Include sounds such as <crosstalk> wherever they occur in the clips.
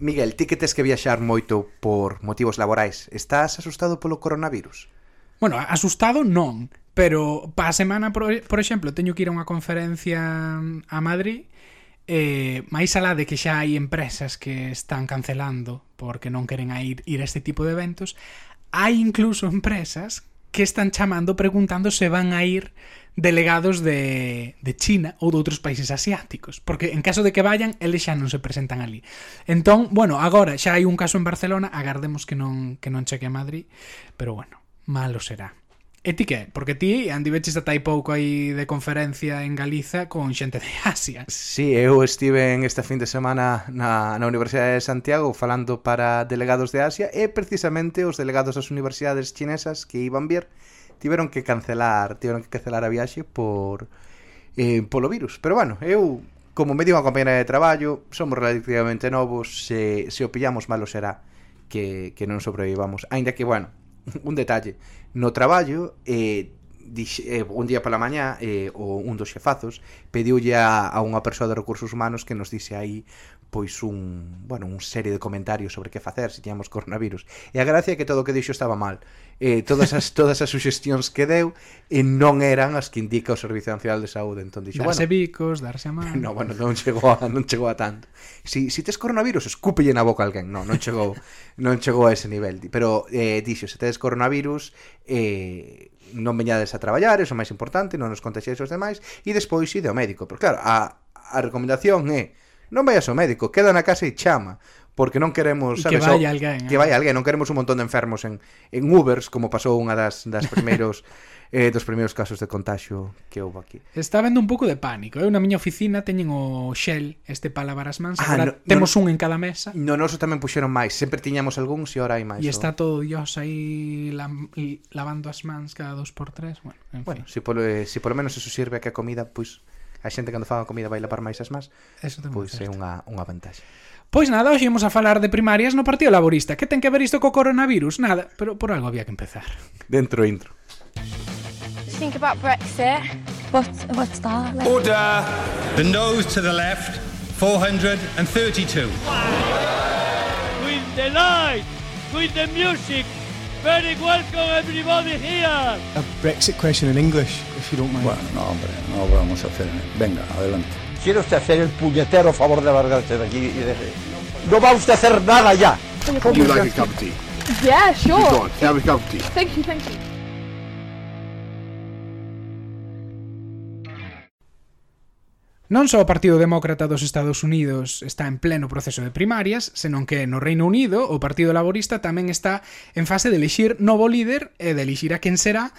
Miguel, ti que tes que viaxar moito por motivos laborais, estás asustado polo coronavirus? Bueno, asustado non, pero pa semana, por, por exemplo, teño que ir a unha conferencia a Madrid eh, máis alá de que xa hai empresas que están cancelando porque non queren a ir, ir a este tipo de eventos, hai incluso empresas que están chamando preguntando se van a ir delegados de, de China ou de outros países asiáticos, porque en caso de que vayan, eles xa non se presentan ali. Entón, bueno, agora xa hai un caso en Barcelona, agardemos que non que non cheque a Madrid, pero bueno, malo será. E ti que? Porque ti andiveches ata hai pouco aí de conferencia en Galiza con xente de <laughs> Asia. Sí, eu estive en esta fin de semana na, na Universidade de Santiago falando para delegados de Asia e precisamente os delegados das universidades chinesas que iban vir tiveron que cancelar, tiveron que cancelar a viaxe por eh, polo virus. Pero bueno, eu como me unha compañera de traballo, somos relativamente novos, se, se o pillamos malo será que, que non sobrevivamos. Ainda que, bueno, <laughs> un detalle, no traballo eh, dixe, eh, un día pola mañá eh, o un dos xefazos pediulle a, a unha persoa de recursos humanos que nos dise aí pois un, bueno, un serie de comentarios sobre que facer se si tiñamos coronavirus. E a gracia é que todo o que dixo estaba mal eh, todas as todas as suxestións que deu e non eran as que indica o Servicio Nacional de Saúde. Entón dixo, darse bueno, bicos, darse a mano. <laughs> No, bueno, non chegou a, non chegou a tanto. Si si tes coronavirus, escúpelle na boca alguén. No, non chegou non chegou a ese nivel, pero eh dixo, se tes coronavirus, eh non veñades a traballar, eso é máis importante, non nos contaxeis os demais e despois ide ao médico. Pero claro, a a recomendación é non vayas ao médico, queda na casa e chama, porque non queremos, sabes, que vai alguén, que eh. vai alguén, non queremos un montón de enfermos en en Ubers como pasou unha das das primeiros <laughs> eh, dos primeiros casos de contagio que houve aquí. Está vendo un pouco de pánico. Eh. Eu eh? na miña oficina teñen o Shell, este palabras mans, ah, agora no, temos no, un en cada mesa. No noso tamén puxeron máis, sempre tiñamos algúns e ahora hai máis. E está todo Dios aí la, lavando as mans cada dos por tres, bueno, en bueno, fin. Si polo, eh, si polo menos eso sirve a que a comida, pois pues, a xente cando faga comida vai lavar máis as mans, pois pues, é unha, unha vantaxe. Pois nada, hoxe imos a falar de primarias no Partido Laborista. Que ten que ver isto co coronavirus? Nada, pero por algo había que empezar. Dentro intro. think about Brexit. What, what's that? Like, Order. The nose to the left, 432. with the light, with the music. Very welcome everybody here. a Brexit question in English, if you don't mind. Bueno, no, hombre, no lo vamos a hacer. Venga, adelante. Quiere usted hacer el puñetero favor de largarse de aquí y de... No va usted a hacer nada ya. Would you like a cup of tea? Yeah, sure. Go on, have a cup of tea. Thank you, thank you. Non só o Partido Demócrata dos Estados Unidos está en pleno proceso de primarias, senón que no Reino Unido o Partido Laborista tamén está en fase de elixir novo líder e de elixir a quen será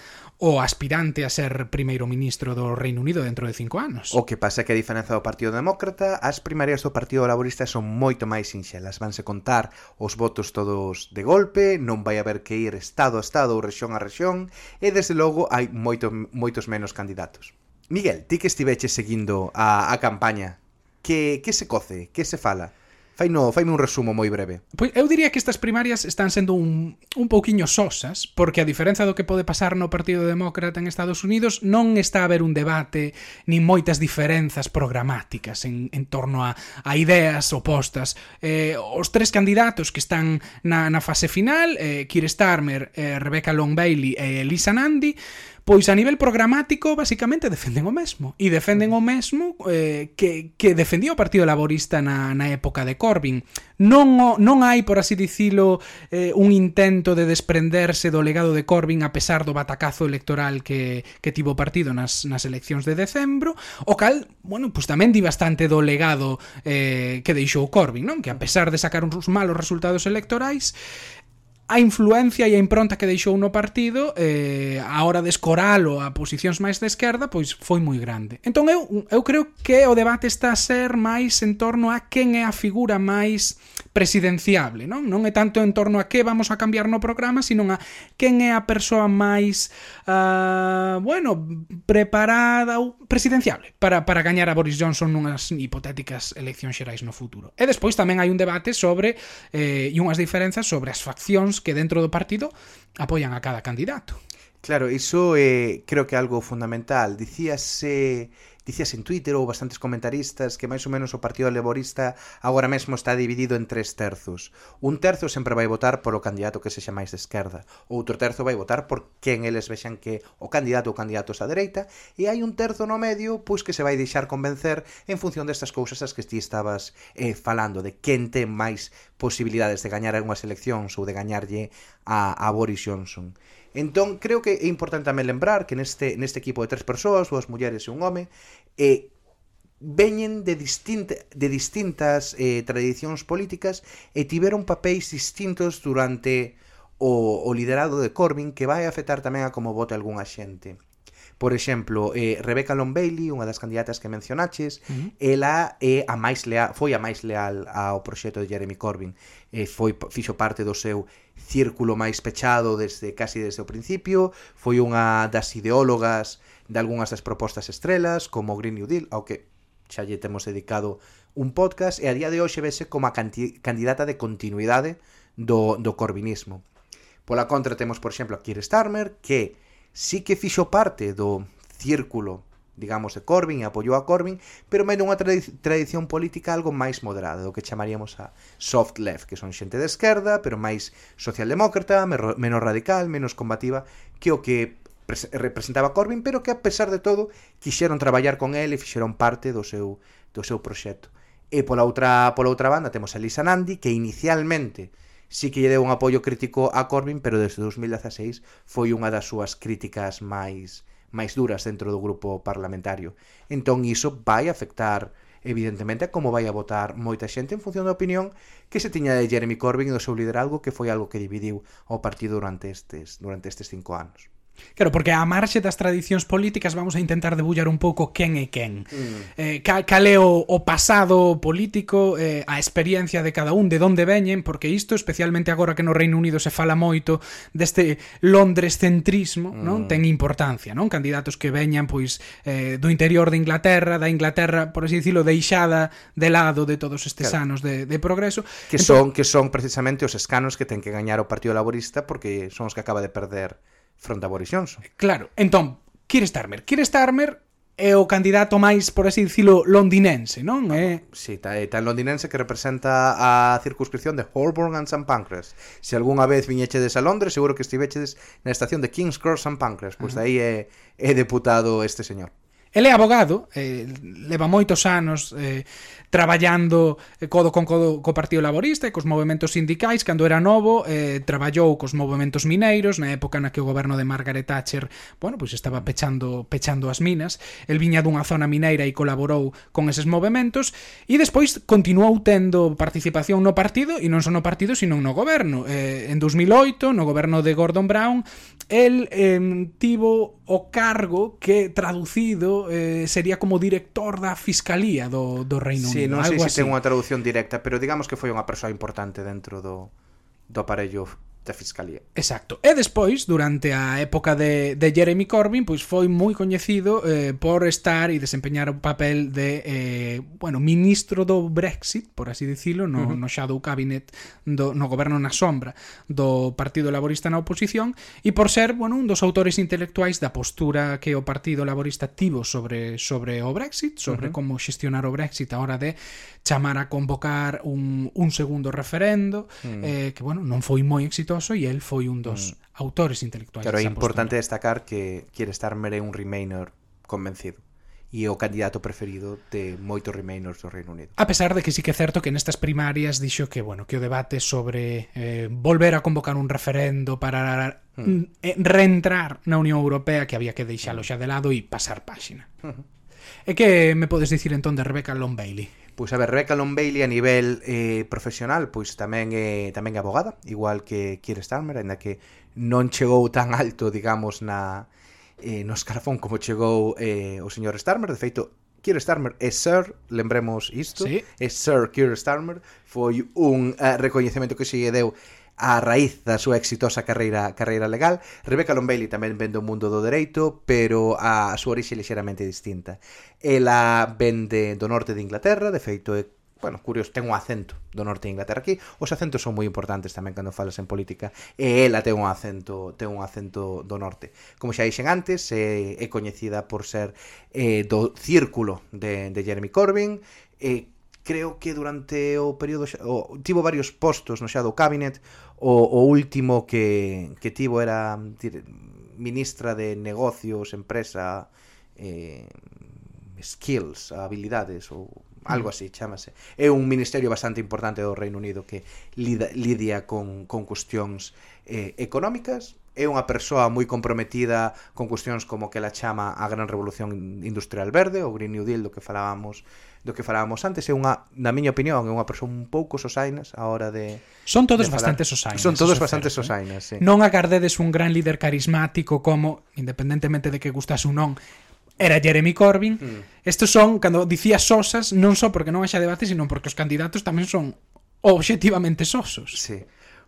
o aspirante a ser primeiro ministro do Reino Unido dentro de cinco anos. O que pasa é que a diferenza do Partido Demócrata, as primarias do Partido Laborista son moito máis sinxelas. Vanse contar os votos todos de golpe, non vai haber que ir estado a estado ou rexión a rexión, e desde logo hai moito, moitos menos candidatos. Miguel, ti que estiveche seguindo a, a campaña, que, que se coce, que se fala? Faino, faime un resumo moi breve. Pois eu diría que estas primarias están sendo un, un pouquiño sosas, porque a diferenza do que pode pasar no Partido Demócrata en Estados Unidos, non está a haber un debate nin moitas diferenzas programáticas en, en torno a, a ideas opostas. Eh, os tres candidatos que están na, na fase final, eh, Keir Starmer, eh, Rebecca Long Bailey e Lisa Nandi, Pois a nivel programático, basicamente, defenden o mesmo. E defenden o mesmo eh, que, que defendía o Partido Laborista na, na época de Corbyn. Non, o, non hai, por así dicilo, eh, un intento de desprenderse do legado de Corbyn a pesar do batacazo electoral que, que tivo o partido nas, nas eleccións de decembro, o cal, bueno, pues tamén di bastante do legado eh, que deixou Corbyn, non? Que a pesar de sacar uns malos resultados electorais, a influencia e a impronta que deixou no partido eh, a hora de escoralo a posicións máis de esquerda pois foi moi grande. Entón eu, eu creo que o debate está a ser máis en torno a quen é a figura máis presidenciable, non? Non é tanto en torno a que vamos a cambiar no programa, sino a quen é a persoa máis uh, bueno, preparada ou presidenciable para, para gañar a Boris Johnson nunhas hipotéticas eleccións xerais no futuro. E despois tamén hai un debate sobre eh, e unhas diferenzas sobre as faccións que dentro do partido apoian a cada candidato. Claro, iso eh, creo que é algo fundamental. Dicíase eh dicías en Twitter ou bastantes comentaristas que máis ou menos o Partido Laborista agora mesmo está dividido en tres terzos. Un terzo sempre vai votar polo candidato que sexa máis de esquerda, outro terzo vai votar por quen eles vexan que o candidato ou candidatos á dereita, e hai un terzo no medio pois que se vai deixar convencer en función destas cousas as que ti estabas eh, falando, de quen ten máis posibilidades de gañar unhas eleccións ou de gañarlle a, a Boris Johnson. Entón, creo que é importante tamén lembrar que neste, neste equipo de tres persoas, dúas mulleres e un home, eh, veñen de, distinta, de distintas eh, tradicións políticas e tiveron papéis distintos durante o, o liderado de Corbyn que vai afectar tamén a como vote algunha xente. Por exemplo, eh, Rebecca Long Bailey, unha das candidatas que mencionaches, uh -huh. ela é a máis leal, foi a máis leal ao proxecto de Jeremy Corbyn. Eh, foi fixo parte do seu círculo máis pechado desde casi desde o principio, foi unha das ideólogas de algunhas das propostas estrelas, como Green New Deal, ao que xa lle temos dedicado un podcast e a día de hoxe vese como a candidata de continuidade do, do corbinismo. Pola contra temos, por exemplo, a Keir Starmer, que sí que fixo parte do círculo digamos, de Corbyn e apoiou a Corbyn, pero máis unha tradición política algo máis moderada, do que chamaríamos a soft left, que son xente de esquerda, pero máis socialdemócrata, menos radical, menos combativa que o que representaba Corbyn, pero que a pesar de todo quixeron traballar con el e fixeron parte do seu do seu proxecto. E pola outra pola outra banda temos a Lisa Nandi, que inicialmente sí que lle deu un apoio crítico a Corbyn, pero desde 2016 foi unha das súas críticas máis máis duras dentro do grupo parlamentario. Entón iso vai afectar evidentemente como vai a votar moita xente en función da opinión que se tiña de Jeremy Corbyn e do seu liderazgo que foi algo que dividiu ao partido durante estes durante estes cinco anos. Claro, porque a marxe das tradicións políticas vamos a intentar debullar un pouco quen é quen. Mm. Eh, cal, cal é o, o pasado político, eh, a experiencia de cada un, de onde veñen, porque isto, especialmente agora que no Reino Unido se fala moito deste Londres centrismo, mm. non ten importancia, non? Candidatos que veñan pois eh, do interior de Inglaterra, da Inglaterra, por así dicilo, deixada de lado de todos estes claro. anos de, de progreso. Que entón... son que son precisamente os escanos que ten que gañar o Partido Laborista porque son os que acaba de perder fronte a Boris Johnson. Claro, entón, Keir Starmer. Keir Starmer é o candidato máis, por así dicilo, londinense, non? É... Eh, si, sí, tá, eh, tan londinense que representa a circunscripción de Holborn and St Pancras. Se algunha vez viñechedes a Londres, seguro que estivechedes na estación de King's Cross St Pancras, pois pues aí é, é deputado este señor. Ele é abogado, eh, leva moitos anos eh, traballando eh, codo con codo co Partido Laborista e cos movimentos sindicais. Cando era novo, eh, traballou cos movimentos mineiros na época na que o goberno de Margaret Thatcher, bueno, pois estaba pechando pechando as minas, el viña dunha zona mineira e colaborou con eses movimentos. E despois continuou tendo participación no partido e non só no partido, sino no goberno. Eh, en 2008, no goberno de Gordon Brown, el eh, tivo o cargo que traducido Eh, sería como director da Fiscalía do, do Reino sí, Unido. Non sei se ten unha traducción directa, pero digamos que foi unha persoa importante dentro do, do aparello da Fiscalía. Exacto. E despois, durante a época de, de Jeremy Corbyn, pois foi moi coñecido eh, por estar e desempeñar o papel de, eh, bueno, ministro do Brexit, por así dicilo, no, uh -huh. no Shadow Cabinet, do, no goberno na sombra do Partido Laborista na oposición, e por ser, bueno, un dos autores intelectuais da postura que o Partido Laborista tivo sobre, sobre o Brexit, sobre uh -huh. como xestionar o Brexit a hora de chamar a convocar un, un segundo referendo, uh -huh. eh, que, bueno, non foi moi exitoso exitoso e el foi un dos mm. autores intelectuais. Claro, é importante postura. destacar que quiere estar mere un Remainer convencido e o candidato preferido de moitos Remainers do Reino Unido. A pesar de que sí que é certo que nestas primarias dixo que, bueno, que o debate sobre eh, volver a convocar un referendo para mm. mm eh, reentrar na Unión Europea que había que deixalo mm. xa de lado e pasar páxina. Uh <laughs> -huh. E que me podes dicir entón de Rebecca Long Bailey? Pois a ver, Rebecca Long Bailey a nivel eh, profesional, pois tamén é eh, tamén é abogada, igual que Keir Starmer, ainda que non chegou tan <laughs> alto, digamos, na eh, no escarafón como chegou eh, o señor Starmer, de feito Keir Starmer é Sir, lembremos isto, sí. é Sir Keir Starmer, foi un eh, recoñecemento que se lle deu a raíz da súa exitosa carreira carreira legal. Rebecca Long Bailey tamén vende o mundo do dereito, pero a súa orixe é lixeramente distinta. Ela vende do norte de Inglaterra, de feito é bueno, curioso, ten un acento do norte de Inglaterra aquí. Os acentos son moi importantes tamén cando falas en política. E ela ten un acento, ten un acento do norte. Como xa dixen antes, é, é coñecida por ser eh, do círculo de, de Jeremy Corbyn, eh, creo que durante o período xa, o, tivo varios postos no xa do cabinet o, o último que, que tivo era mm, ministra de negocios, empresa, eh, skills, habilidades ou algo mm. así chamase. É un ministerio bastante importante do Reino Unido que lida, lidia con, con cuestións eh, económicas é unha persoa moi comprometida con cuestións como que la chama a gran revolución industrial verde, o Green New Deal do que falábamos do que falábamos antes, é unha, na miña opinión, é unha persoa un pouco sosainas a hora de Son todos de bastante sosainas. Son todos bastante certo, sosainas, eh? sí. Non agardedes un gran líder carismático como, independentemente de que gustase ou non, era Jeremy Corbyn. Mm. Estos son, cando dicía sosas, non só porque non haxa debate, sino porque os candidatos tamén son obxectivamente sosos. Sí.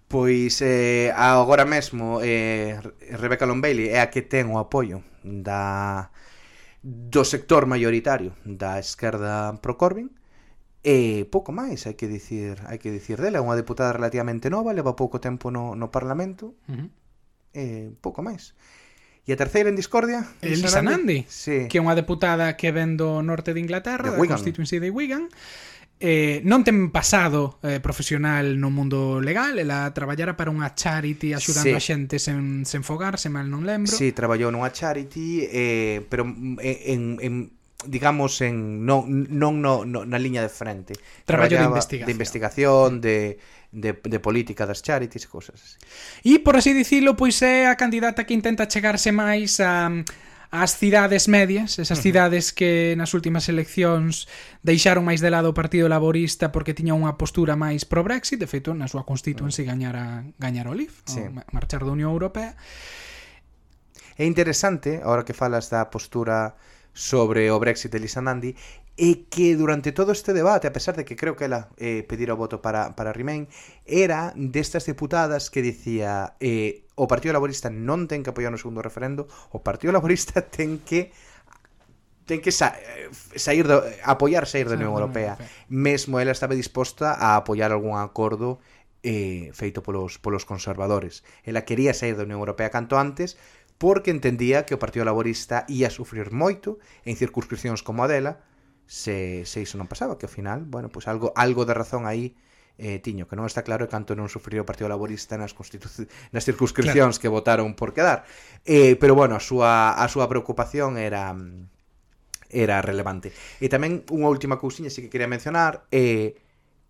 Pois eh, agora mesmo eh, Rebecca Lombailey é a que ten o apoio da do sector maioritario da esquerda pro Corbyn e pouco máis hai que dicir hai que dicir dela, é unha deputada relativamente nova leva pouco tempo no, no Parlamento uh -huh. e pouco máis E a terceira en discordia Elisa Nandi, sí. que é unha deputada que ven do norte de Inglaterra, de Wigan. da constituency de Wigan eh, non ten pasado eh, profesional no mundo legal, ela traballara para unha charity axudando sí. a xente sen, sen fogar, se mal non lembro. Sí, traballou nunha charity, eh, pero eh, en, en digamos en non non no, no, na liña de frente. Traballo de investigación, de investigación, de de, de política das charities, cousas así. E por así dicilo, pois é a candidata que intenta chegarse máis a ás cidades medias, esas cidades que nas últimas eleccións deixaron máis de lado o Partido Laborista porque tiña unha postura máis pro Brexit, de feito na súa constituency mm. gañara gañar o LIF, sí. o marchar da Unión Europea. É interesante, agora que falas da postura sobre o Brexit de Lisa Nandi, e que durante todo este debate, a pesar de que creo que ela eh, pedira o voto para, para Remain, era destas deputadas que dicía eh, o Partido Laborista non ten que apoiar no segundo referendo, o Partido Laborista <laughs> ten que ten que sa eh, sair do, eh, apoiar sair da Unión Europea. Mesmo ela estaba disposta a apoiar algún acordo eh, feito polos, polos conservadores. Ela quería sair da Unión Europea canto antes porque entendía que o Partido Laborista ia sufrir moito en circunscripcións como a dela se, se iso non pasaba, que ao final, bueno, pois pues algo algo de razón aí eh, tiño que non está claro canto non sufriu o Partido Laborista nas nas circunscripcións claro. que votaron por quedar. Eh, pero bueno, a súa a súa preocupación era era relevante. E tamén unha última cousiña si que quería mencionar, eh,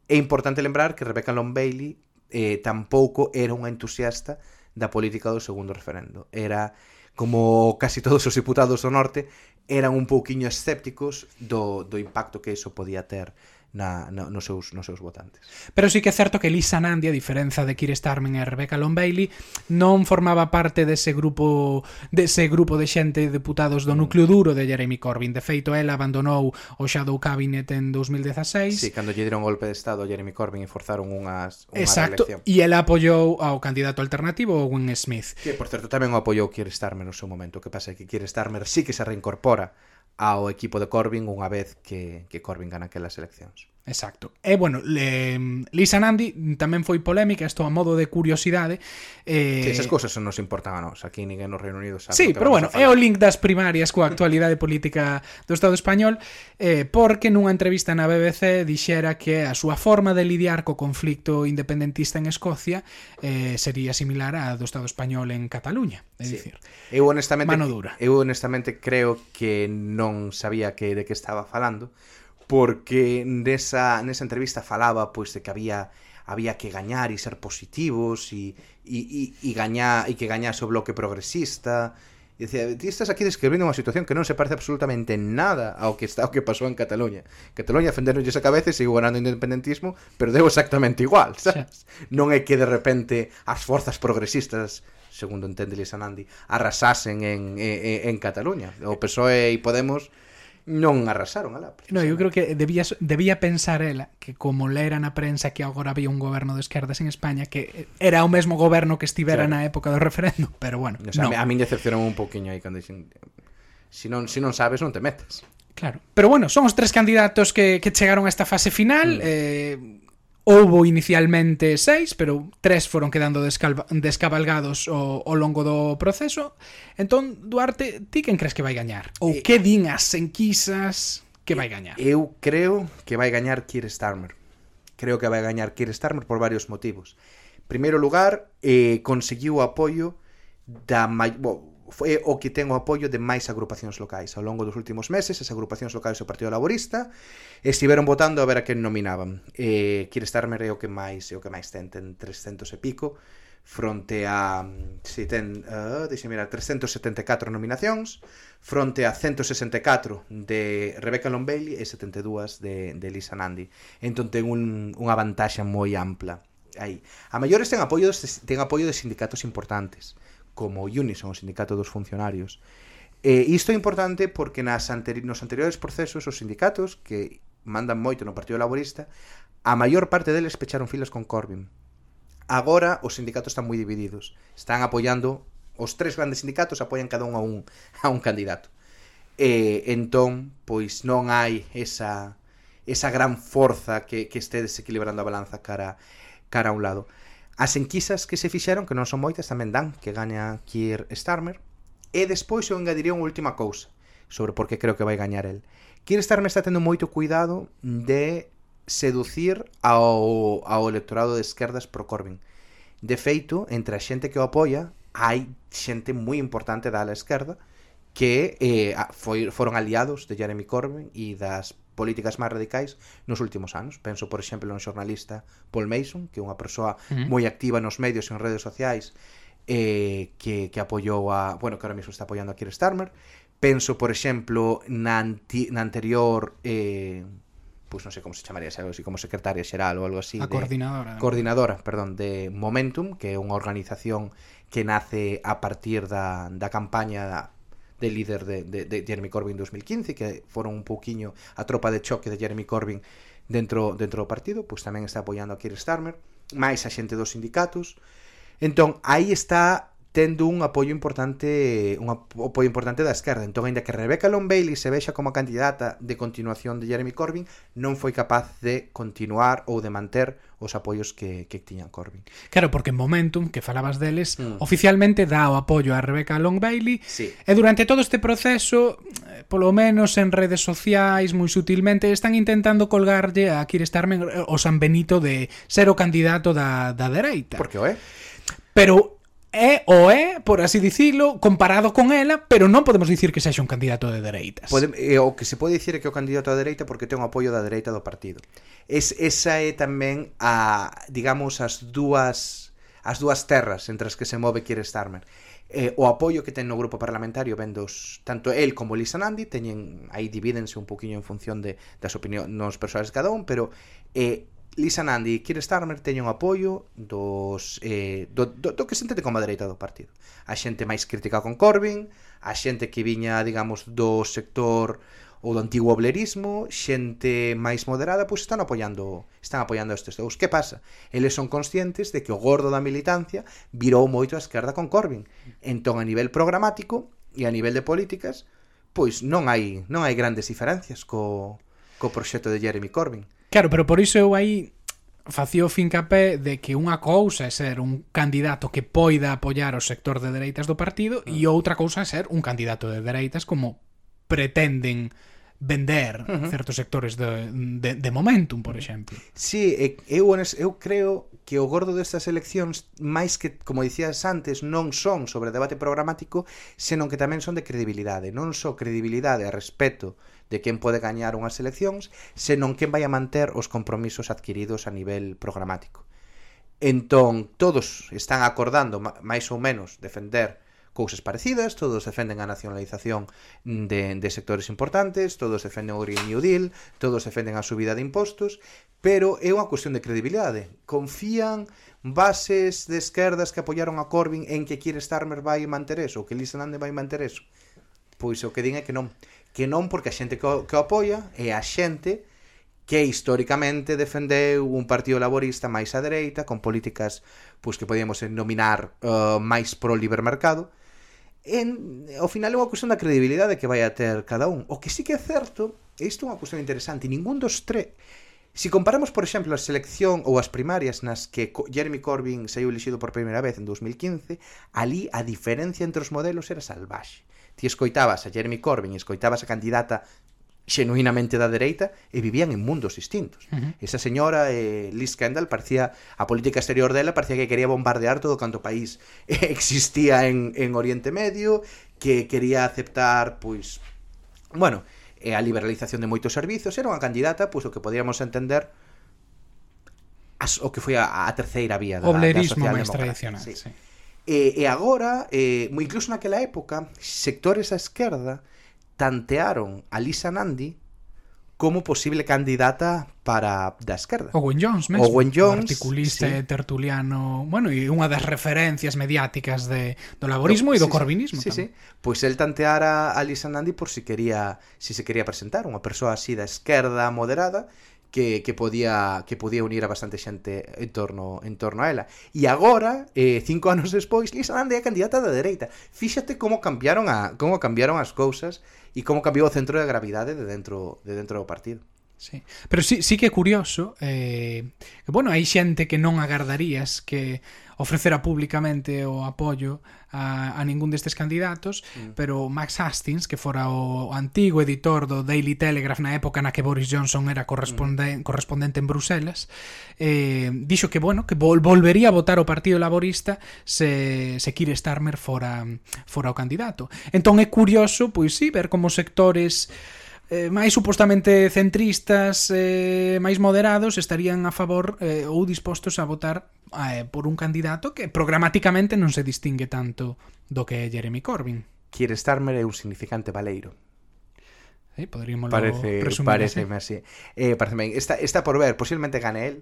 é importante lembrar que Rebecca Long Bailey eh, tampouco era unha entusiasta da política do segundo referendo. Era como casi todos os diputados do norte eran un pouquiño escépticos do, do impacto que iso podía ter na, na, nos, seus, nos seus votantes. Pero sí que é certo que Lisa Nandi, a diferenza de Keir Starman e Rebecca Long Bailey, non formaba parte dese grupo dese grupo de xente deputados do núcleo duro de Jeremy Corbyn. De feito, ela abandonou o Shadow Cabinet en 2016. Sí, cando lle dieron golpe de estado a Jeremy Corbyn e forzaron unhas, unha Exacto, reelección. e ela apoiou ao candidato alternativo, Owen Smith. Que, por certo, tamén o apoiou Keir Starmer no seu momento. O que pasa é que Keir Starmer sí que se reincorpora ao equipo de Corbyn unha vez que, que Corbyn gana aquelas eleccións. Exacto. E, bueno, le, Lisa Nandi tamén foi polémica, isto a modo de curiosidade. Eh... Que esas cousas non nos importaban nós. aquí ninguén no Reino Unido sabe. Sí, pero bueno, é o link das primarias coa actualidade política do Estado español, eh, porque nunha entrevista na BBC dixera que a súa forma de lidiar co conflicto independentista en Escocia eh, sería similar á do Estado español en Cataluña. É sí. dicir, eu honestamente, mano dura. Eu honestamente creo que non sabía que de que estaba falando, porque nesa, nesa entrevista falaba pois de que había había que gañar e ser positivos e, e, e, e, gañar, e que gañase o bloque progresista. E dicía, ti estás aquí describindo unha situación que non se parece absolutamente nada ao que está o que pasou en Cataluña. Cataluña fendernolle esa cabeza e sigo ganando independentismo pero deu exactamente igual sabes? Non é que de repente as forzas progresistas segundo entende Lisa Nandi arrasasen en, en, en Cataluña. O PSOE e Podemos non arrasaron a No, eu creo que debía, debía pensar ela que como lera na prensa que agora había un goberno de esquerdas en España que era o mesmo goberno que estivera claro. na época do referendo, pero bueno. O sea, no. A min decepcionou un poquinho aí cando dixen si non, si non sabes non te metes. Claro. Pero bueno, son os tres candidatos que, que chegaron a esta fase final. Mm. Eh, Houbo inicialmente seis, pero tres foron quedando descabalgados ao, ao longo do proceso. Entón, Duarte, ti quen crees que vai gañar? Ou eh, que din as enquisas que vai eh, gañar? Eu creo que vai gañar Keir Starmer. Creo que vai gañar Keir Starmer por varios motivos. En primeiro lugar, eh, conseguiu o apoio da... Bo, é o que ten o apoio de máis agrupacións locais. Ao longo dos últimos meses, as agrupacións locais do Partido Laborista estiveron votando a ver a quen nominaban. E quere estar é o que máis, é o que máis ten, ten 300 e pico, fronte a si ten, ah, uh, deixe mirar, 374 nominacións, fronte a 164 de Rebecca Lombelli e 72 de, de Lisa Nandi. Entón ten un, unha vantaxe moi ampla aí. A maiores ten apoio, ten apoio de sindicatos importantes como Unison, o Sindicato dos Funcionarios. E isto é importante porque nas anteri nos anteriores procesos os sindicatos que mandan moito no Partido Laborista, a maior parte deles pecharon filas con Corbyn. Agora os sindicatos están moi divididos. Están apoiando os tres grandes sindicatos apoian cada un a un a un candidato. E entón, pois non hai esa esa gran forza que, que este desequilibrando a balanza cara cara a un lado. As enquisas que se fixeron, que non son moitas, tamén dan que gaña Kier Starmer. E despois eu engadiría unha última cousa sobre por que creo que vai gañar el. Kier Starmer está tendo moito cuidado de seducir ao, ao electorado de esquerdas pro Corbyn. De feito, entre a xente que o apoia, hai xente moi importante da ala esquerda que eh, foi, foron aliados de Jeremy Corbyn e das políticas máis radicais nos últimos anos. Penso, por exemplo, no xornalista Paul Mason, que é unha persoa uh -huh. moi activa nos medios e en redes sociais, eh, que, que apoiou a... Bueno, que ahora mesmo está apoiando a Keir Starmer. Penso, por exemplo, na, anti, na anterior... Eh, pois pues non sei como se chamaría, algo así como secretaria xeral ou algo así. A de, coordinadora. Coordinadora, perdón, de Momentum, que é unha organización que nace a partir da, da campaña de líder de, de, de Jeremy Corbyn 2015 que foron un pouquiño a tropa de choque de Jeremy Corbyn dentro dentro do partido, pois tamén está apoiando a Keir Starmer, máis a xente dos sindicatos. Entón, aí está tendo un apoio importante un apoio importante da esquerda. Entón, aínda que Rebecca Long Bailey se vexa como a candidata de continuación de Jeremy Corbyn, non foi capaz de continuar ou de manter os apoios que, que tiñan Corbyn. Claro, porque en Momentum, que falabas deles, mm. oficialmente dá o apoio a Rebecca Long Bailey, sí. e durante todo este proceso, eh, polo menos en redes sociais, moi sutilmente, están intentando colgarlle a Keir Starmer eh, o San Benito de ser o candidato da, da dereita. Porque o é? Pero é o é, por así dicilo, comparado con ela, pero non podemos dicir que sexa un candidato de dereitas. Pode, eh, o que se pode dicir é que é o candidato da dereita porque ten o apoio da dereita do partido. Es, esa é tamén a, digamos, as dúas as dúas terras entre as que se move Kier Starmer. Eh, o apoio que ten no grupo parlamentario ven dos, tanto el como Lisa Nandi teñen aí divídense un poquinho en función de das opinións persoais cada un, pero eh, Lisa Nandi e Keir Starmer teñen o apoio dos, eh, do, do, do que se entende como a dereita do partido. A xente máis crítica con Corbyn, a xente que viña, digamos, do sector ou do antigo oblerismo, xente máis moderada, pois están apoiando están apoiando estes dous. Que pasa? Eles son conscientes de que o gordo da militancia virou moito a esquerda con Corbyn. Entón, a nivel programático e a nivel de políticas, pois non hai non hai grandes diferencias co, co proxecto de Jeremy Corbyn. Claro, pero por iso eu aí facía o fincapé de que unha cousa é ser un candidato que poida apoiar o sector de dereitas do partido ah. e outra cousa é ser un candidato de dereitas como pretenden vender uh -huh. certos sectores de, de, de Momentum, por exemplo. Sí, eu, eu creo que o gordo destas eleccións, máis que, como dicías antes, non son sobre debate programático, senón que tamén son de credibilidade. Non só credibilidade a respecto de quen pode gañar unhas eleccións, senón quen vai a manter os compromisos adquiridos a nivel programático. Entón, todos están acordando máis ou menos defender cousas parecidas, todos defenden a nacionalización de, de sectores importantes, todos defenden o Green New Deal, todos defenden a subida de impostos, pero é unha cuestión de credibilidade. Confían bases de esquerdas que apoyaron a Corbyn en que Keir Starmer vai manter eso, que Lisa Lande vai manter eso. Pois o que din é que non. Que non porque a xente que o, que o apoia é a xente que históricamente defendeu un partido laborista máis á dereita, con políticas pois que podíamos denominar uh, máis pro libre mercado, en, ao final é unha cuestión da credibilidade que vai a ter cada un. O que sí que é certo, isto é unha cuestión interesante, ningún dos tres... Si comparamos, por exemplo, a selección ou as primarias nas que Jeremy Corbyn saiu elixido por primeira vez en 2015, ali a diferencia entre os modelos era salvaxe ti escoitabas a Jeremy Corbyn e escoitabas a candidata xenuinamente da dereita e vivían en mundos distintos. Uh -huh. Esa señora eh, Liz Kendall parecía a política exterior dela parecía que quería bombardear todo canto país <laughs> existía en, en Oriente Medio, que quería aceptar pois bueno, eh, a liberalización de moitos servizos, era unha candidata pois o que podíamos entender as, o que foi a, a terceira vía da, Oblerismo da social tradicional, sí. sí E, e agora, eh, incluso naquela época, sectores á esquerda tantearon a Lisa Nandi como posible candidata para da esquerda. Owen Jones mesmo. Owen Jones, articulista sí. e tertuliano, bueno, e unha das referencias mediáticas de do laborismo no, e do sí, corbinismo sí, tamén. Sí, sí. Pois el tanteara a Lisa Nandi por si quería, si se quería presentar, unha persoa así da esquerda moderada que, que podía que podía unir a bastante xente en torno en torno a ela. E agora, eh, cinco <laughs> anos despois, Lisa Lande é a candidata da dereita. Fíxate como cambiaron a como cambiaron as cousas e como cambiou o centro de gravidade de dentro de dentro do partido. Sí. Pero sí, sí que é curioso eh, que, bueno, hai xente que non agardarías que ofrecera públicamente o apoio a, a ningún destes candidatos, mm. pero Max Hastings, que fora o antigo editor do Daily Telegraph na época na que Boris Johnson era corresponde, mm. correspondente en Bruselas, eh, dixo que, bueno, que vol volvería a votar o Partido Laborista se, se Keir Starmer fora, fora o candidato. Entón é curioso, pois sí, ver como sectores eh, máis supostamente centristas eh, máis moderados estarían a favor eh, ou dispostos a votar eh, por un candidato que programáticamente non se distingue tanto do que é Jeremy Corbyn. Quiere Starmer é un significante valeiro. Sí, poderíamos parece, presumir parece así. Eh, parece ben. Está, está por ver, posiblemente gane el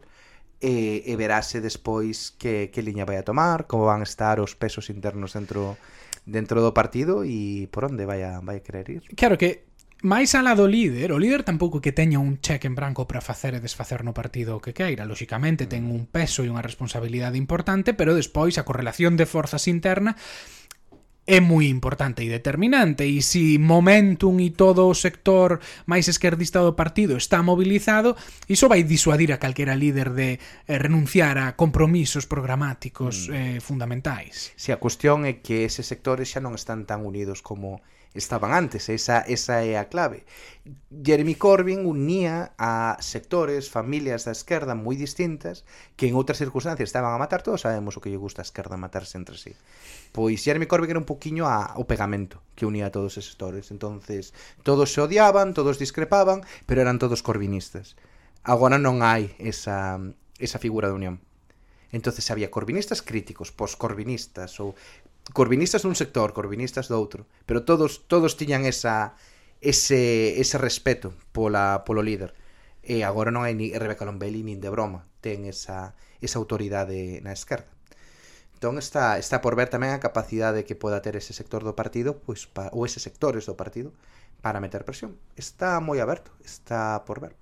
e, eh, e verase despois que, que liña vai a tomar, como van estar os pesos internos dentro dentro do partido e por onde vai a, vai a querer ir. Claro que Mais alá do líder, o líder tampouco que teña un cheque en branco para facer e desfacer no partido o que queira. Lóxicamente ten un peso e unha responsabilidade importante, pero despois a correlación de forzas interna é moi importante e determinante e se Momentum e todo o sector máis esquerdista do partido está mobilizado, iso vai disuadir a calquera líder de eh, renunciar a compromisos programáticos mm. eh, fundamentais. Si, sí, a cuestión é que eses sectores xa non están tan unidos como estaban antes, esa, esa é a clave. Jeremy Corbyn unía a sectores, familias da esquerda moi distintas que en outras circunstancias estaban a matar, todos sabemos o que lle gusta a esquerda matarse entre sí. Pois Jeremy Corbyn era un poquinho a, o pegamento que unía a todos esos sectores. entonces todos se odiaban, todos discrepaban, pero eran todos corbinistas. Agora non hai esa, esa figura de unión. Entonces había corbinistas críticos, poscorbinistas ou corbinistas dun sector, corbinistas do outro, pero todos todos tiñan esa ese ese respeto pola polo líder. E agora non hai ni Rebeca Lombelli nin de broma, ten esa esa autoridade na esquerda. Entón está está por ver tamén a capacidade que poda ter ese sector do partido, pois pa, ou eses sectores do partido para meter presión. Está moi aberto, está por ver.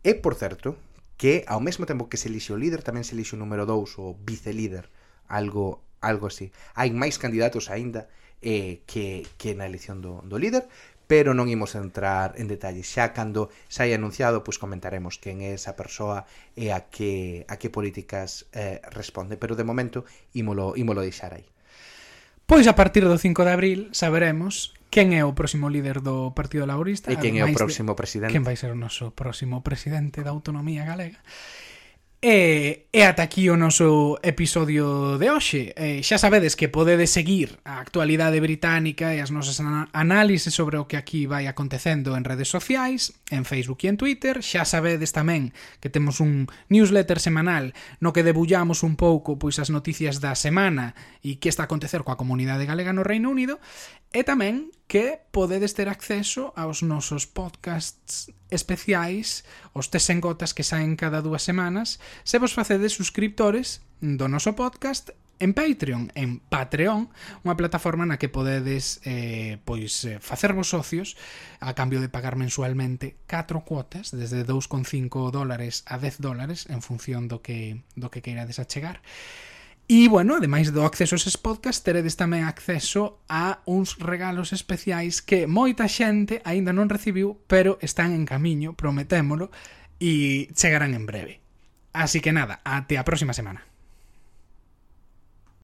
E por certo, que ao mesmo tempo que se elixe o líder, tamén se elixe o número 2 o vicelíder, algo algo así. Hai máis candidatos aínda eh, que, que na elección do, do líder, pero non imos entrar en detalles. Xa cando sai anunciado, pois comentaremos quen é esa persoa e a que a que políticas eh, responde, pero de momento ímolo ímolo deixar aí. Pois a partir do 5 de abril saberemos quen é o próximo líder do Partido Laborista e quen é o próximo de... presidente. Quen vai ser o noso próximo presidente da autonomía galega. E, e ata aquí o noso episodio de hoxe. E, xa sabedes que podedes seguir a actualidade británica e as nosas análises sobre o que aquí vai acontecendo en redes sociais, en Facebook e en Twitter. Xa sabedes tamén que temos un newsletter semanal no que debullamos un pouco pois as noticias da semana e que está a acontecer coa comunidade galega no Reino Unido. E tamén que podedes ter acceso aos nosos podcasts especiais, os tesengotas que saen cada dúas semanas, se vos facedes suscriptores do noso podcast en Patreon, en Patreon, unha plataforma na que podedes eh, pois eh, facervos socios a cambio de pagar mensualmente 4 cuotas, desde 2,5 dólares a 10 dólares en función do que do que queirades achegar. chegar E, bueno, ademais do acceso a eses podcast, teredes tamén acceso a uns regalos especiais que moita xente aínda non recibiu, pero están en camiño, prometémolo, e chegarán en breve. Así que nada, até a próxima semana.